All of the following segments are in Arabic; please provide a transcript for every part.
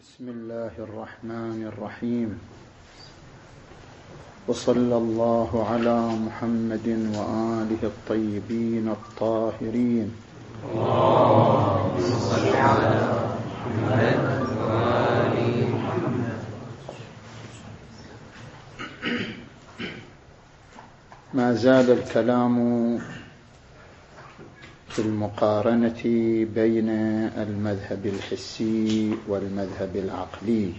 بسم الله الرحمن الرحيم. وصلى الله على محمد وآله الطيبين الطاهرين. اللهم صل على محمد وآل محمد ما زال الكلام في المقارنة بين المذهب الحسي والمذهب العقلي.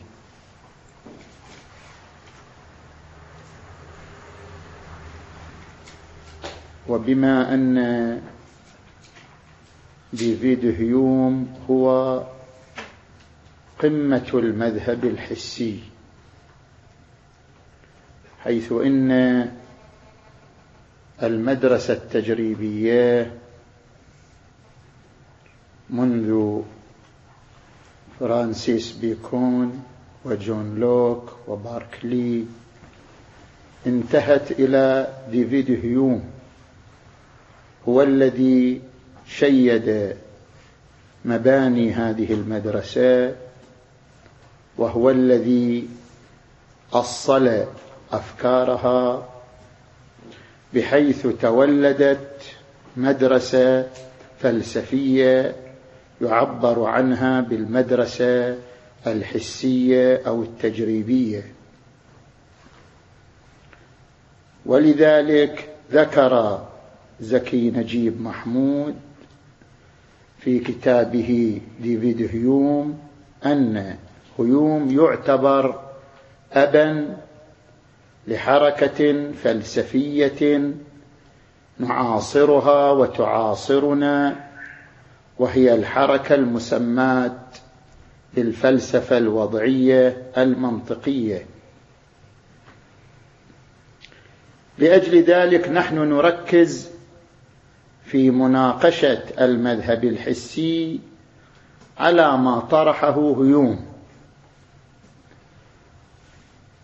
وبما أن ديفيد هيوم هو قمة المذهب الحسي حيث إن المدرسة التجريبية منذ فرانسيس بيكون وجون لوك وباركلي انتهت إلى ديفيد هيوم هو الذي شيد مباني هذه المدرسة وهو الذي أصل أفكارها بحيث تولدت مدرسة فلسفية يعبر عنها بالمدرسة الحسية أو التجريبية. ولذلك ذكر زكي نجيب محمود في كتابه ديفيد هيوم أن هيوم يعتبر أبا لحركة فلسفية نعاصرها وتعاصرنا وهي الحركة المسماة بالفلسفة الوضعية المنطقية. لأجل ذلك نحن نركز في مناقشة المذهب الحسي على ما طرحه هيوم.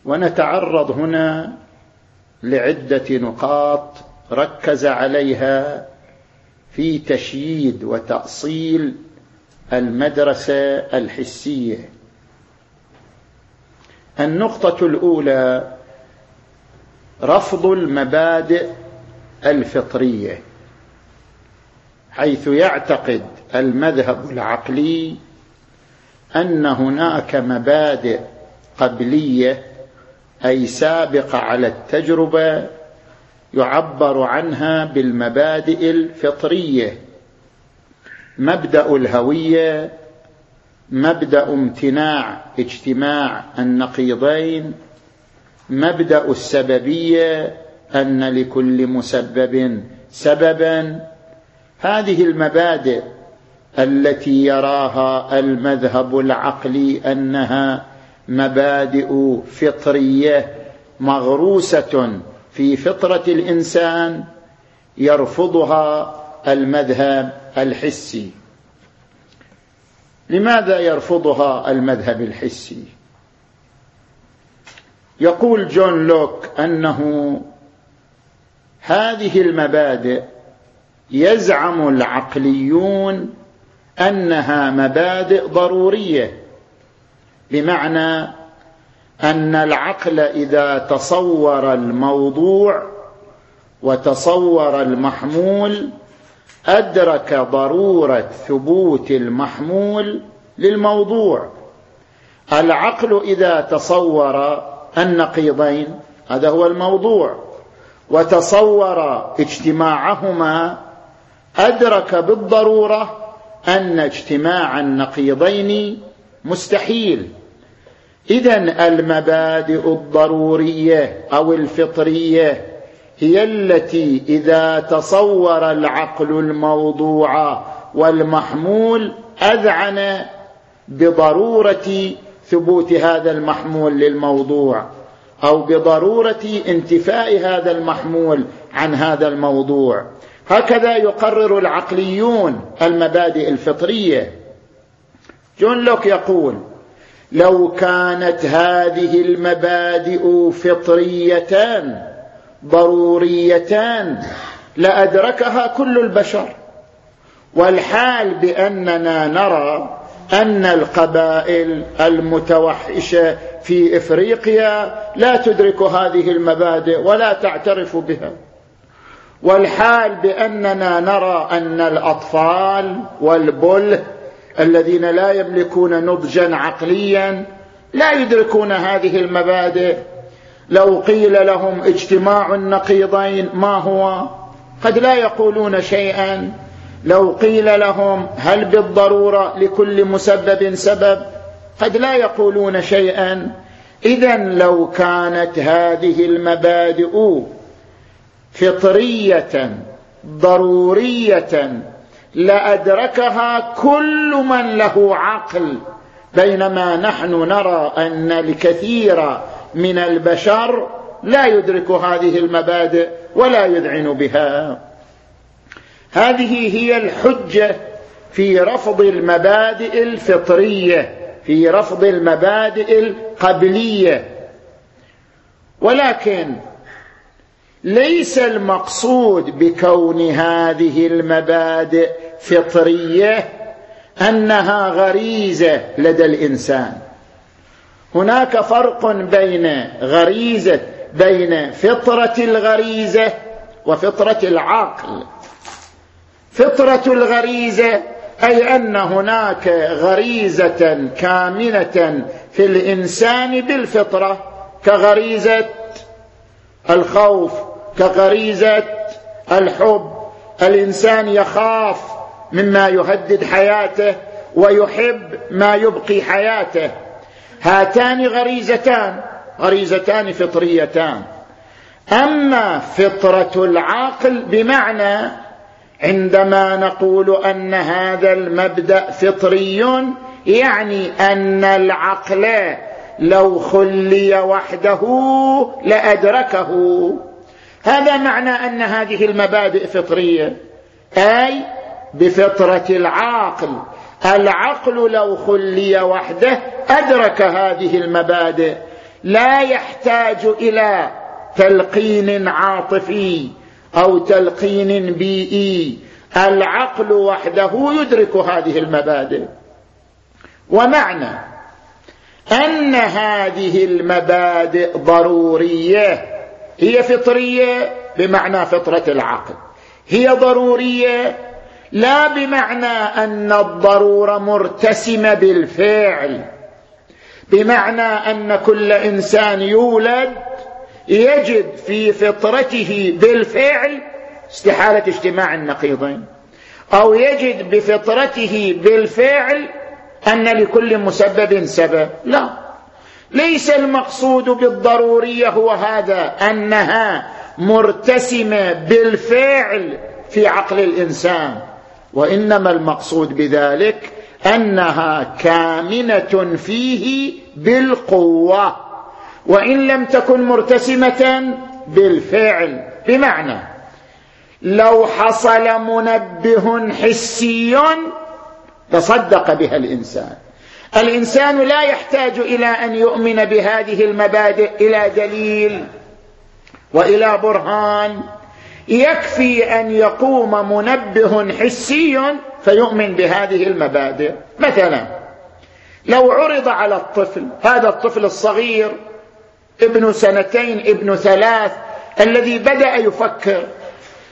ونتعرض هنا لعدة نقاط ركز عليها في تشييد وتأصيل المدرسة الحسية. النقطة الأولى رفض المبادئ الفطرية حيث يعتقد المذهب العقلي أن هناك مبادئ قبلية أي سابقة على التجربة يعبر عنها بالمبادئ الفطرية. مبدأ الهوية مبدأ امتناع اجتماع النقيضين مبدأ السببية أن لكل مسبب سببا. هذه المبادئ التي يراها المذهب العقلي أنها مبادئ فطرية مغروسة في فطرة الإنسان يرفضها المذهب الحسي. لماذا يرفضها المذهب الحسي؟ يقول جون لوك أنه هذه المبادئ يزعم العقليون أنها مبادئ ضرورية بمعنى أن العقل إذا تصور الموضوع وتصور المحمول أدرك ضرورة ثبوت المحمول للموضوع. العقل إذا تصور النقيضين هذا هو الموضوع وتصور اجتماعهما أدرك بالضرورة أن اجتماع النقيضين مستحيل. اذا المبادئ الضرورية أو الفطرية هي التي إذا تصور العقل الموضوع والمحمول أذعن بضرورة ثبوت هذا المحمول للموضوع أو بضرورة انتفاء هذا المحمول عن هذا الموضوع. هكذا يقرر العقليون المبادئ الفطرية. جون لوك يقول لو كانت هذه المبادئ فطريتان ضروريتان لأدركها كل البشر. والحال بأننا نرى أن القبائل المتوحشة في إفريقيا لا تدرك هذه المبادئ ولا تعترف بها. والحال بأننا نرى أن الأطفال والبله الذين لا يملكون نضجا عقليا لا يدركون هذه المبادئ. لو قيل لهم اجتماع النقيضين ما هو؟ قد لا يقولون شيئا. لو قيل لهم هل بالضرورة لكل مسبب سبب قد لا يقولون شيئا. اذا لو كانت هذه المبادئ فطرية ضرورية لأدركها كل من له عقل بينما نحن نرى أن الكثير من البشر لا يدرك هذه المبادئ ولا يذعن بها. هذه هي الحجة في رفض المبادئ الفطرية في رفض المبادئ القبلية. ولكن ليس المقصود بكون هذه المبادئ فطرية أنها غريزة لدى الإنسان. هناك فرق بين غريزة بين فطرة الغريزة وفطرة العقل. فطرة الغريزة أي أن هناك غريزة كامنة في الإنسان بالفطرة كغريزة الخوف كغريزة الحب. الإنسان يخاف مما يهدد حياته ويحب ما يبقي حياته. هاتان غريزتان غريزتان فطريتان. أما فطرة العاقل بمعنى عندما نقول أن هذا المبدأ فطري يعني أن العقل لو خلي وحده لأدركه. هذا معنى أن هذه المبادئ فطرية. أي بفطرة العاقل. العقل لو خلي وحده أدرك هذه المبادئ. لا يحتاج إلى تلقين عاطفي أو تلقين بيئي. العقل وحده يدرك هذه المبادئ. ومعنى أن هذه المبادئ ضرورية. هي فطرية بمعنى فطرة العقل. هي ضرورية لا بمعنى أن الضروره مرتسمه بالفعل. بمعنى أن كل إنسان يولد يجد في فطرته بالفعل استحالة اجتماع النقيضين. أو يجد بفطرته بالفعل أن لكل مسبب سبب. لا. ليس المقصود بالضرورية هو هذا أنها مرتسمة بالفعل في عقل الإنسان. وإنما المقصود بذلك أنها كامنة فيه بالقوة وإن لم تكن مرتسمة بالفعل بمعنى لو حصل منبه حسي تصدق بها الإنسان. الإنسان لا يحتاج إلى أن يؤمن بهذه المبادئ إلى دليل وإلى برهان. يكفي أن يقوم منبه حسي فيؤمن بهذه المبادئ. مثلا لو عرض على الطفل هذا الطفل الصغير ابن سنتين ابن ثلاث الذي بدأ يفكر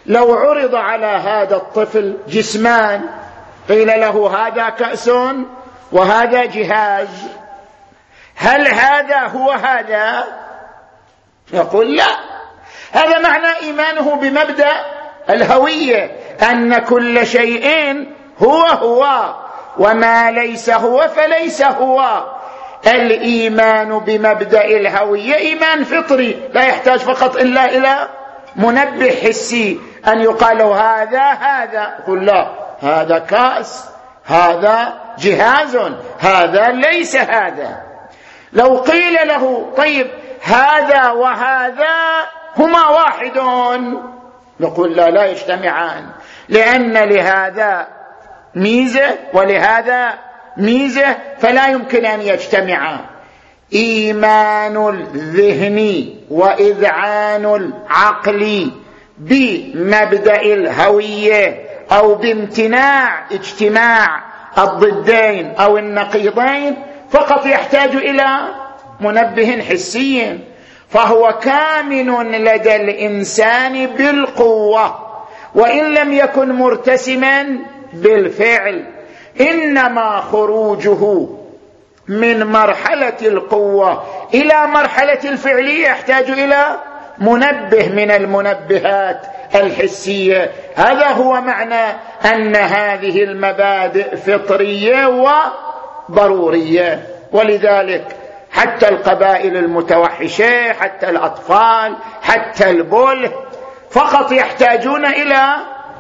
لو عرض على هذا الطفل جسمان قيل له هذا كأس وهذا جهاز هل هذا هو هذا؟ يقول لا. هذا معنى إيمانه بمبدأ الهوية أن كل شيء هو هو وما ليس هو فليس هو. الإيمان بمبدأ الهوية إيمان فطري لا يحتاج فقط إلا إلى منبه حسي أن يقال هذا هذا. قل لا هذا كاس هذا جهاز هذا ليس هذا. لو قيل له طيب هذا وهذا هما واحد نقول لا لا يجتمعان. لأن لهذا ميزة ولهذا ميزة فلا يمكن أن يجتمعا. إيمان الذهن وإذعان العقل بمبدأ الهوية أو بامتناع اجتماع الضدين أو النقيضين فقط يحتاج إلى منبه حسي. فهو كامن لدى الإنسان بالقوة وإن لم يكن مرتسما بالفعل إنما خروجه من مرحلة القوة إلى مرحلة الفعل يحتاج إلى منبه من المنبهات الحسية. هذا هو معنى أن هذه المبادئ فطرية وضرورية ولذلك حتى القبائل المتوحشة حتى الأطفال حتى البول فقط يحتاجون إلى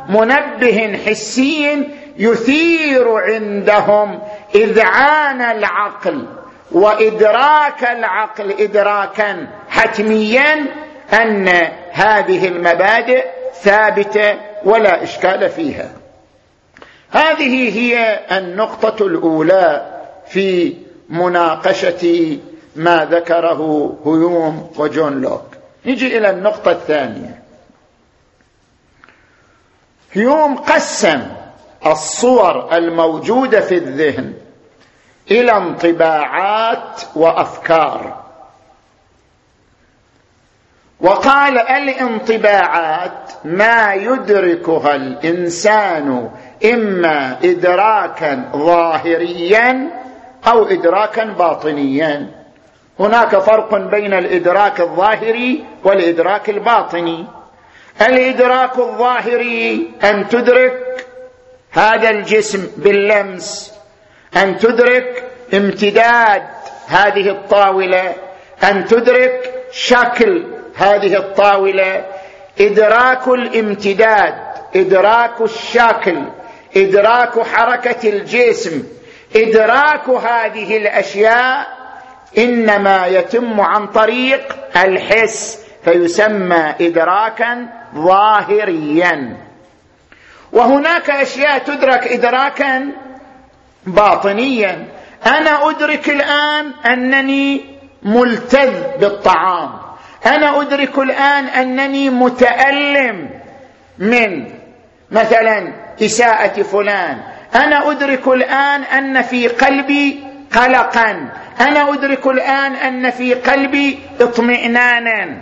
منبه حسي يثير عندهم. اذعان العقل وإدراك العقل ادراكا حتميا أن هذه المبادئ ثابتة ولا إشكال فيها. هذه هي النقطة الأولى في مناقشة ما ذكره هيوم وجون لوك نجي إلى النقطة الثانية. هيوم قسم الصور الموجودة في الذهن إلى انطباعات وأفكار. وقال الانطباعات ما يدركها الإنسان إما ادراكا ظاهريا أو ادراكا باطنيا. هناك فرق بين الإدراك الظاهري والإدراك الباطني. الإدراك الظاهري أن تدرك هذا الجسم باللمس أن تدرك امتداد هذه الطاولة أن تدرك شكل هذه الطاولة. إدراك الامتداد إدراك الشكل إدراك حركة الجسم إدراك هذه الأشياء إنما يتم عن طريق الحس فيسمى ادراكا ظاهريا. وهناك أشياء تدرك ادراكا باطنيا. أنا أدرك الآن أنني ملتذ بالطعام. أنا أدرك الآن أنني متألم من مثلا إساءة فلان. أنا أدرك الآن أن في قلبي قلقا. أنا أدرك الآن أن في قلبي اطمئنانا.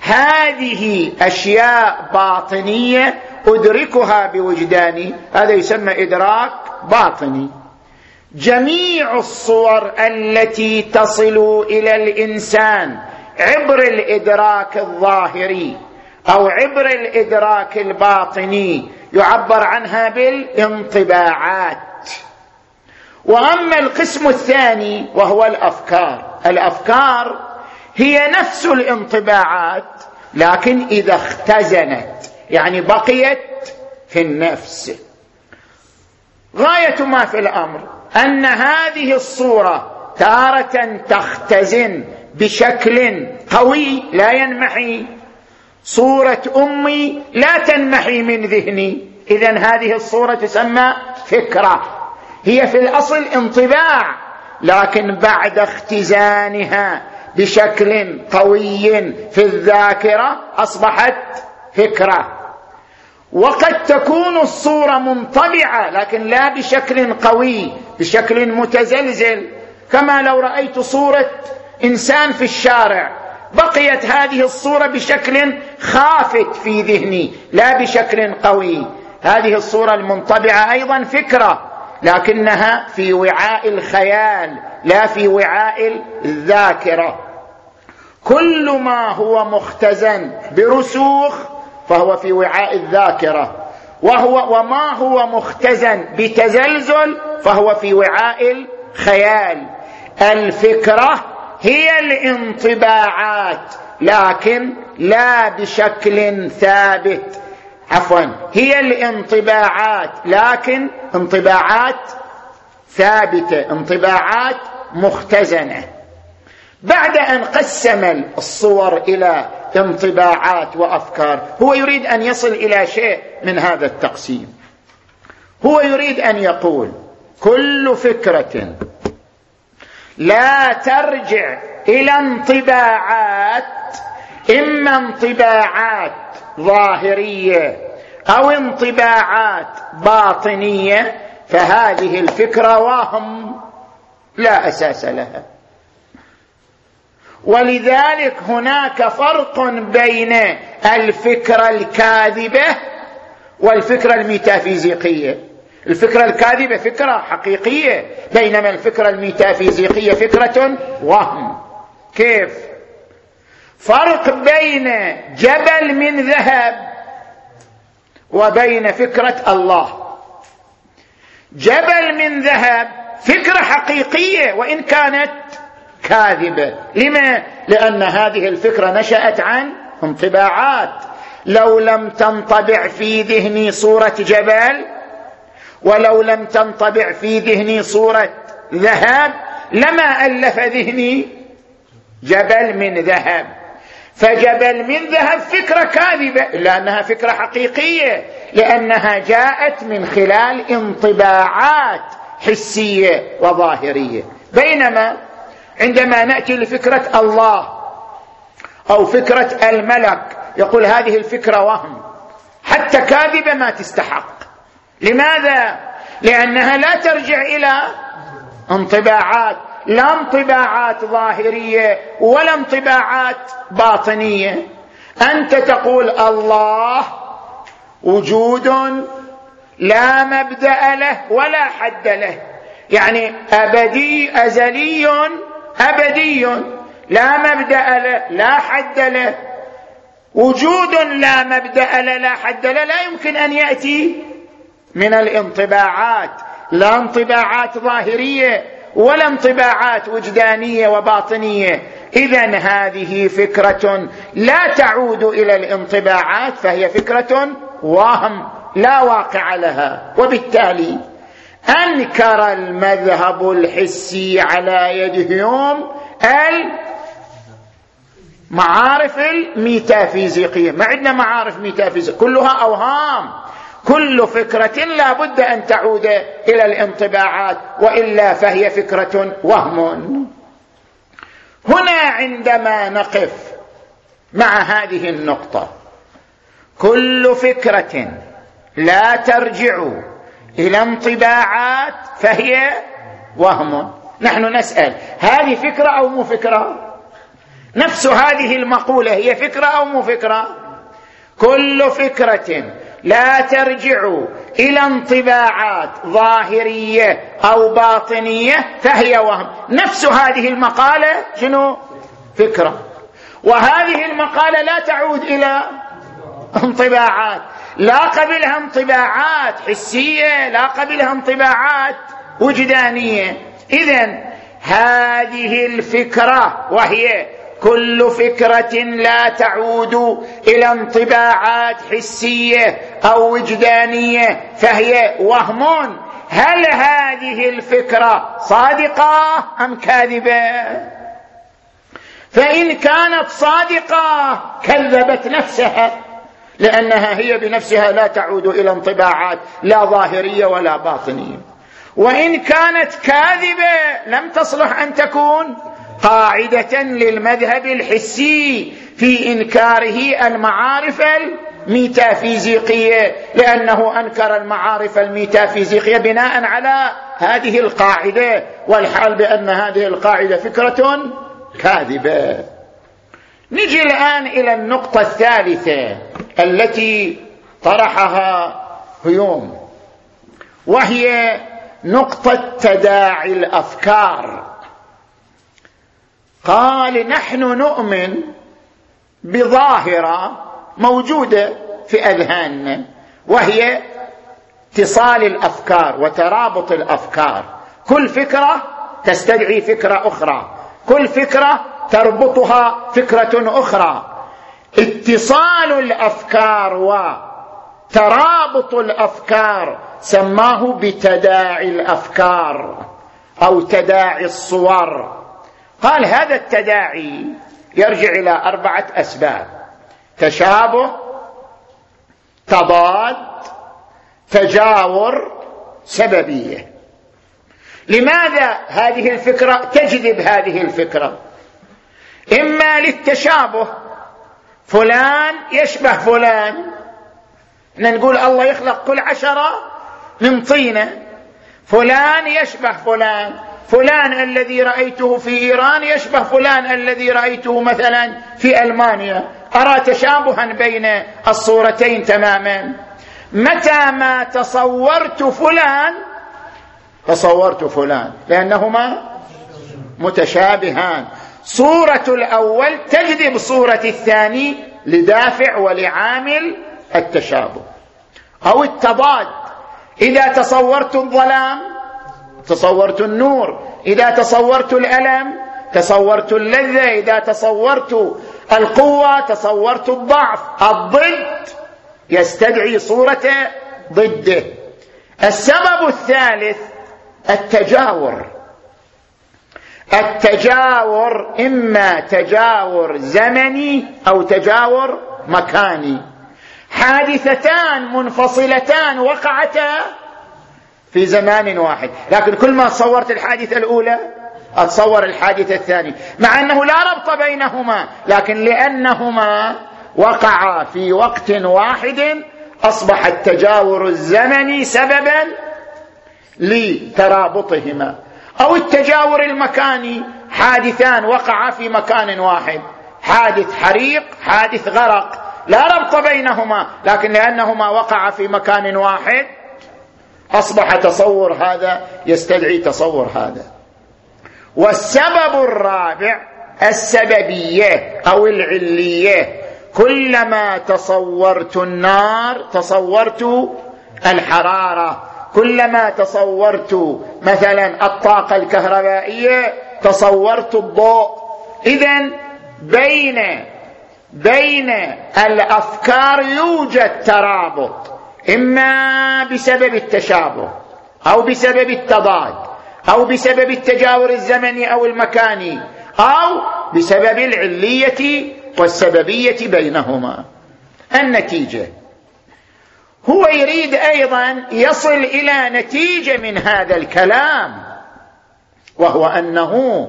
هذه أشياء باطنية أدركها بوجداني. هذا يسمى إدراك باطني. جميع الصور التي تصل إلى الإنسان عبر الإدراك الظاهري أو عبر الإدراك الباطني يعبر عنها بالانطباعات. وأما القسم الثاني وهو الأفكار. الأفكار هي نفس الانطباعات لكن إذا اختزنت يعني بقيت في النفس. غاية ما في الأمر أن هذه الصورة تارة تختزن بشكل قوي لا ينمحي. صورة أمي لا تنمحي من ذهني. اذا هذه الصورة تسمى فكرة. هي في الأصل انطباع لكن بعد اختزانها بشكل قوي في الذاكرة أصبحت فكرة. وقد تكون الصورة منطبعة لكن لا بشكل قوي بشكل متزلزل. كما لو رأيت صورة إنسان في الشارع بقيت هذه الصورة بشكل خافت في ذهني لا بشكل قوي. هذه الصورة المنطبعة أيضا فكرة لكنها في وعاء الخيال لا في وعاء الذاكرة. كل ما هو مختزن برسوخ فهو في وعاء الذاكرة. وهو وما هو مختزن بتزلزل فهو في وعاء الخيال. الفكرة هي الانطباعات لكن لا بشكل ثابت. عفوا هي الانطباعات لكن انطباعات ثابتة انطباعات مختزنة. بعد أن قسم الصور إلى انطباعات وأفكار هو يريد أن يصل إلى شيء من هذا التقسيم. هو يريد أن يقول كل فكرة لا ترجع إلى انطباعات إما انطباعات ظاهرية أو انطباعات باطنية فهذه الفكرة وهم لا أساس لها. ولذلك هناك فرق بين الفكرة الكاذبة والفكرة الميتافيزيقية. الفكرة الكاذبة فكرة حقيقية بينما الفكرة الميتافيزيقية فكرة وهم. كيف؟ فرق بين جبل من ذهب وبين فكرة الله. جبل من ذهب فكرة حقيقية وإن كانت كاذبة. لما؟ لأن هذه الفكرة نشأت عن انطباعات. لو لم تنطبع في ذهني صورة جبل ولو لم تنطبع في ذهني صورة ذهب لما ألف ذهني جبل من ذهب. فجبل من ذهب فكرة كاذبة لأنها فكرة حقيقية لأنها جاءت من خلال انطباعات حسية وظاهرية. بينما عندما نأتي لفكرة الله أو فكرة الملك يقول هذه الفكرة وهم. حتى كاذبة ما تستحق. لماذا؟ لأنها لا ترجع إلى انطباعات لا انطباعات ظاهرية ولا انطباعات باطنية. أنت تقول الله وجود لا مبدأ له ولا حد له. يعني أبدي أزلي أبدي لا مبدأ له لا حد له. وجود لا مبدأ له لا حد له لا يمكن أن يأتي من الانطباعات لا انطباعات ظاهرية ولا انطباعات وجدانية وباطنية. اذا هذه فكرة لا تعود إلى الانطباعات فهي فكرة وهم لا واقع لها. وبالتالي أنكر المذهب الحسي على يد هيوم المعارف الميتافيزيقية. ما عندنا معارف ميتافيزيقية كلها أوهام. كل فكرة لا بد أن تعود إلى الانطباعات وإلا فهي فكرة وهم. هنا عندما نقف مع هذه النقطة كل فكرة لا ترجع إلى انطباعات فهي وهم. نحن نسأل هذه فكرة أو مو فكرة؟ نفس هذه المقولة هي فكرة أو مو فكرة؟ كل فكرة لا ترجع إلى انطباعات ظاهرية أو باطنية فهي وهم. نفس هذه المقالة شنو؟ فكرة. وهذه المقالة لا تعود إلى انطباعات. لا قبلها انطباعات حسية لا قبلها انطباعات وجدانية. اذا هذه الفكرة وهي كل فكرة لا تعود إلى انطباعات حسية أو وجدانية فهي وهم. هل هذه الفكرة صادقة أم كاذبة؟ فإن كانت صادقة كذبت نفسها لأنها هي بنفسها لا تعود إلى انطباعات لا ظاهرية ولا باطنية. وإن كانت كاذبة لم تصلح أن تكون. قاعدة للمذهب الحسي في إنكاره المعارف الميتافيزيقية لأنه أنكر المعارف الميتافيزيقية بناء على هذه القاعدة والحال بأن هذه القاعدة فكرة كاذبة. نجي الآن إلى النقطة الثالثة التي طرحها هيوم وهي نقطة تداعي الأفكار. قال نحن نؤمن بظاهرة موجودة في أذهاننا وهي اتصال الأفكار وترابط الأفكار. كل فكرة تستدعي فكرة أخرى كل فكرة تربطها فكرة أخرى. اتصال الأفكار وترابط الأفكار سماه بتداعي الأفكار أو تداعي الصور. قال هذا التداعي يرجع إلى أربعة أسباب تشابه تضاد تجاور سببية. لماذا هذه الفكرة تجذب هذه الفكرة؟ إما للتشابه فلان يشبه فلان. نقول الله يخلق كل عشرة من طينة. فلان يشبه فلان. فلان الذي رأيته في إيران يشبه فلان الذي رأيته مثلا في ألمانيا. أرى تشابها بين الصورتين تماما. متى ما تصورت فلان تصورت فلان لأنهما متشابهان. صورة الأول تجذب صورة الثاني لدافع ولعامل التشابه. أو التضاد. إذا تصورت الظلام تصورت النور إذا تصورت الألم تصورت اللذة إذا تصورت القوة تصورت الضعف الضد يستدعي صورة ضده. السبب الثالث التجاور. التجاور إما تجاور زمني أو تجاور مكاني. حادثتان منفصلتان وقعتا في زمان واحد. لكن كل ما صورت الحادثة الأولى أتصور الحادثة الثانية. مع أنه لا ربط بينهما لكن لأنهما وقعا في وقت واحد أصبح التجاور الزمني سببا لترابطهما. أو التجاور المكاني حادثان وقعا في مكان واحد. حادث حريق حادث غرق. لا ربط بينهما لكن لأنهما وقعا في مكان واحد أصبح تصور هذا يستدعي تصور هذا. والسبب الرابع السببية أو العلية. كلما تصورت النار تصورت الحرارة. كلما تصورت مثلا الطاقة الكهربائية تصورت الضوء. اذا بين بين الأفكار يوجد ترابط. إما بسبب التشابه أو بسبب التضاد أو بسبب التجاور الزمني أو المكاني أو بسبب العلية والسببية بينهما. النتيجة. هو يريد أيضا يصل إلى نتيجة من هذا الكلام وهو أنه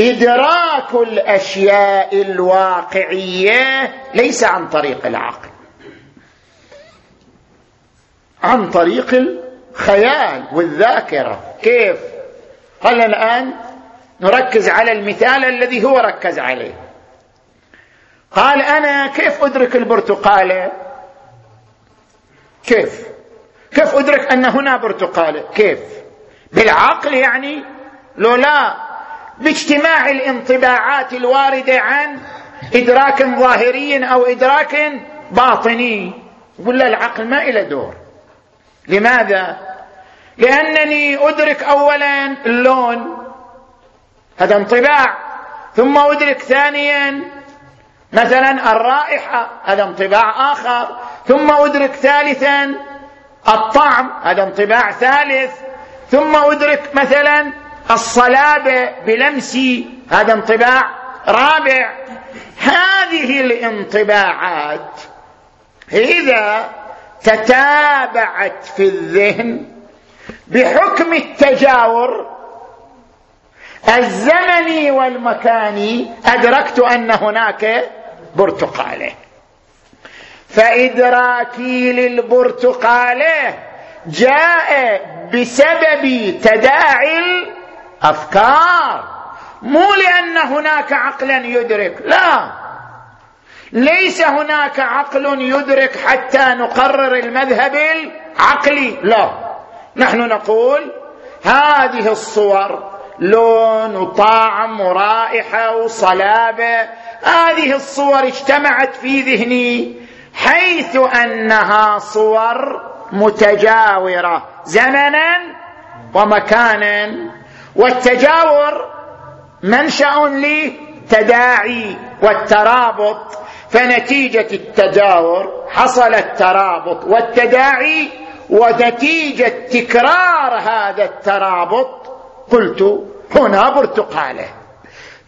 إدراك الأشياء الواقعية ليس عن طريق العقل. عن طريق الخيال والذاكرة. كيف؟ قال الآن نركز على المثال الذي هو ركز عليه. قال أنا كيف أدرك البرتقاله كيف؟ كيف أدرك أن هنا برتقاله كيف؟ بالعقل يعني؟ لو لا باجتماع الانطباعات الواردة عن إدراك ظاهري أو إدراك باطني. يقول لا العقل ما إلى دور. لماذا؟ لأنني أدرك اولا اللون هذا انطباع. ثم أدرك ثانيا مثلا الرائحة هذا انطباع آخر. ثم أدرك ثالثا الطعم هذا انطباع ثالث. ثم أدرك مثلا الصلابة بلمسي هذا انطباع رابع. هذه الانطباعات. إذا تتابعت في الذهن بحكم التجاور. الزمني والمكاني أدركت أن هناك برتقالة. فإدراكي للبرتقالة جاء بسبب تداعي الأفكار مو لأن هناك عقلا يدرك لا. ليس هناك عقل يدرك حتى نقرر المذهب العقلي. لا. نحن نقول هذه الصور لون وطعم ورائحة وصلابة هذه الصور اجتمعت في ذهني حيث أنها صور متجاورة زمنا ومكانا والتجاور منشأ لتداعي والترابط فنتيجة التجاور حصل الترابط والتداعي ونتيجة تكرار هذا الترابط قلت هنا برتقالة.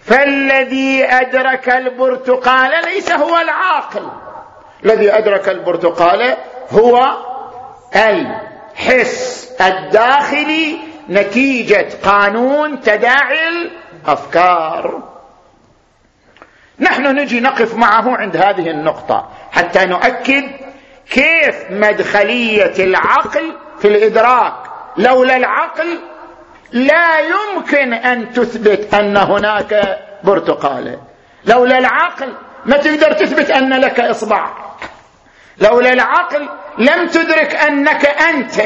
فالذي أدرك البرتقال ليس هو العاقل. الذي أدرك البرتقال هو الحس الداخلي نتيجة قانون تداعي الأفكار. نحن نجي نقف معه عند هذه النقطة حتى نؤكد كيف مدخلية العقل في الإدراك. لولا العقل لا يمكن أن تثبت أن هناك برتقاله لولا العقل ما تقدر تثبت أن لك إصبع. لولا العقل لم تدرك أنك أنت.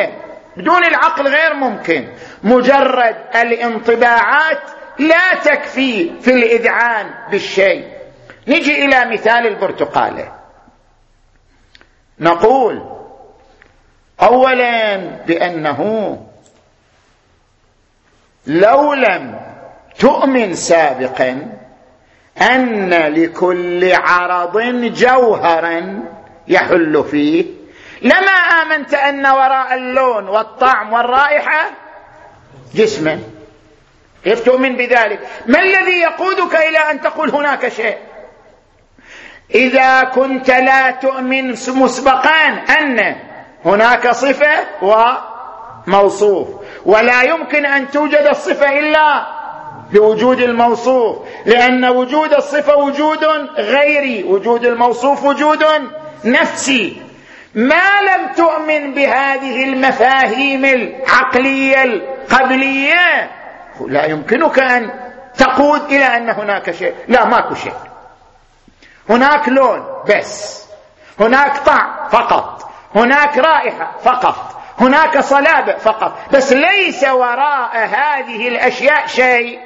بدون العقل غير ممكن. مجرد الانطباعات لا تكفي في الإذعان بالشيء. نجي إلى مثال البرتقالة. نقول اولا بأنه لو لم تؤمن سابقا أن لكل عرض جوهرا يحل فيه. لما آمنت أن وراء اللون والطعم والرائحة جسما. كيف تؤمن بذلك؟ ما الذي يقودك إلى أن تقول هناك شيء؟ إذا كنت لا تؤمن مسبقا أن هناك صفة وموصوف. ولا يمكن أن توجد الصفة إلا بوجود الموصوف لأن وجود الصفة وجود غيري وجود الموصوف وجود نفسي. ما لم تؤمن بهذه المفاهيم العقلية القبلية لا يمكنك أن تقود إلى أن هناك شيء. لا ماكو شيء. هناك لون بس. هناك طعم فقط. هناك رائحة فقط. هناك صلابة فقط. بس ليس وراء هذه الأشياء شيء.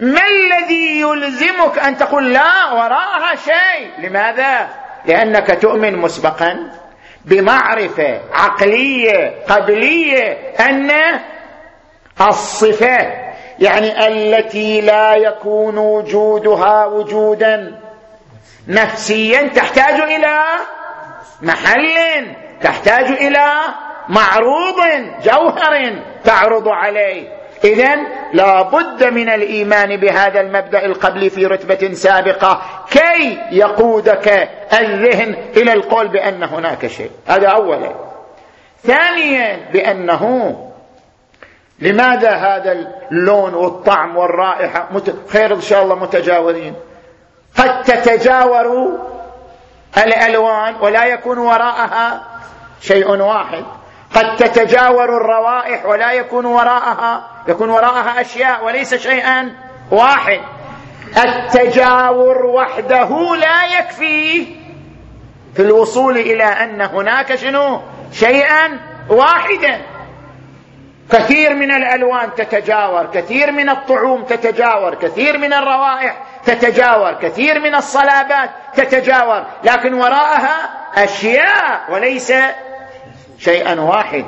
ما الذي يلزمك أن تقول لا وراءها شيء؟ لماذا؟ لأنك تؤمن مسبقا بمعرفة عقلية قبلية أن الصفه يعني التي لا يكون وجودها وجودا. نفسيا تحتاج إلى محل تحتاج إلى معروض جوهر تعرض عليه. اذا لا بد من الإيمان بهذا المبدأ القبلي في رتبة سابقة كي يقودك الذهن إلى القول بأن هناك شيء. هذا اولا. ثانيا بأنه لماذا هذا اللون والطعم والرائحة خير إن شاء الله متجاورين قد تتجاور الألوان ولا يكون وراءها شيء واحد. قد تتجاور الروائح ولا يكون وراءها يكون وراءها أشياء وليس شيئا واحد. التجاور وحده لا يكفي في الوصول إلى أن هناك شنو؟ شيئا واحدا. كثير من الألوان تتجاور كثير من الطعوم تتجاور كثير من الروائح تتجاور كثير من الصلابات تتجاور لكن وراءها أشياء وليس شيئا واحد.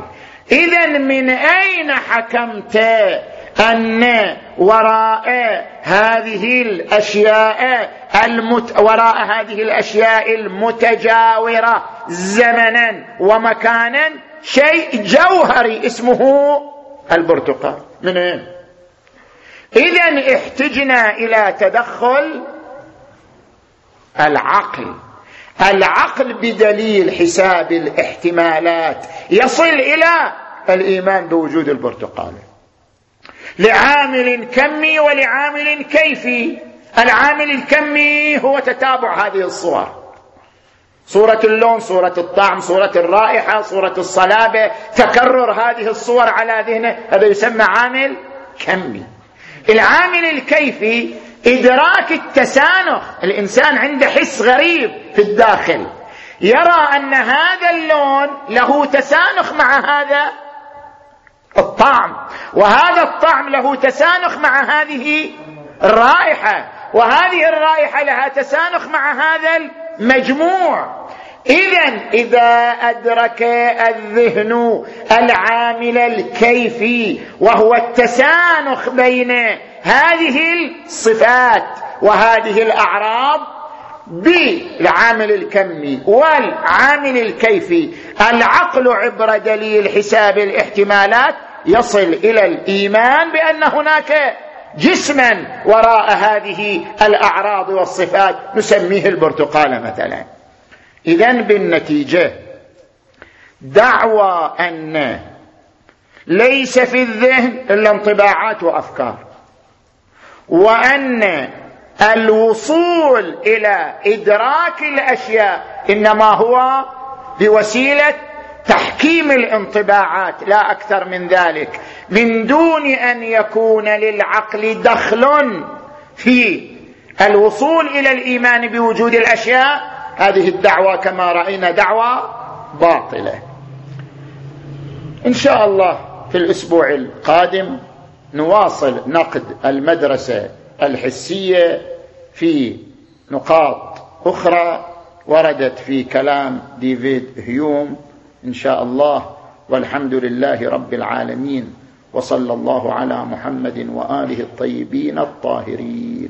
اذا من أين حكمت أن وراء هذه الأشياء المت... وراء هذه الأشياء المتجاورة زمنا ومكانا؟ شيء جوهري اسمه البرتقال. من اين اذا احتجنا إلى تدخل العقل. العقل بدليل حساب الاحتمالات يصل إلى الإيمان بوجود البرتقال. لعامل كمي ولعامل كيفي. العامل الكمي هو تتابع هذه الصور. صورة اللون صورة الطعم صورة الرائحة صورة الصلابة تكرر هذه الصور على ذهنه. هذا يسمى عامل كمي. العامل الكيفي إدراك التسانخ. الإنسان عنده حس غريب في الداخل. يرى أن هذا اللون له تسانخ مع هذا الطعم. وهذا الطعم له تسانخ مع هذه الرائحة. وهذه الرائحة لها تسانخ مع هذا المجموع اذا إذا أدرك الذهن العامل الكيفي وهو التسانخ بين هذه الصفات وهذه الأعراض بالعامل الكمي والعامل الكيفي العقل عبر دليل حساب الاحتمالات يصل إلى الإيمان بأن هناك جسما وراء هذه الأعراض والصفات نسميه البرتقاله مثلا. اذا بالنتيجة دعوى أن ليس في الذهن إلا انطباعات وأفكار وأن الوصول إلى إدراك الأشياء إنما هو بوسيلة تحكيم الانطباعات لا أكثر من ذلك. من دون أن يكون للعقل دخل في الوصول إلى الإيمان بوجود الأشياء هذه الدعوة كما رأينا دعوة باطلة. إن شاء الله في الأسبوع القادم نواصل نقد المدرسة الحسية في نقاط أخرى وردت في كلام ديفيد هيوم إن شاء الله والحمد لله رب العالمين وصلى الله على محمد وآله الطيبين الطاهرين.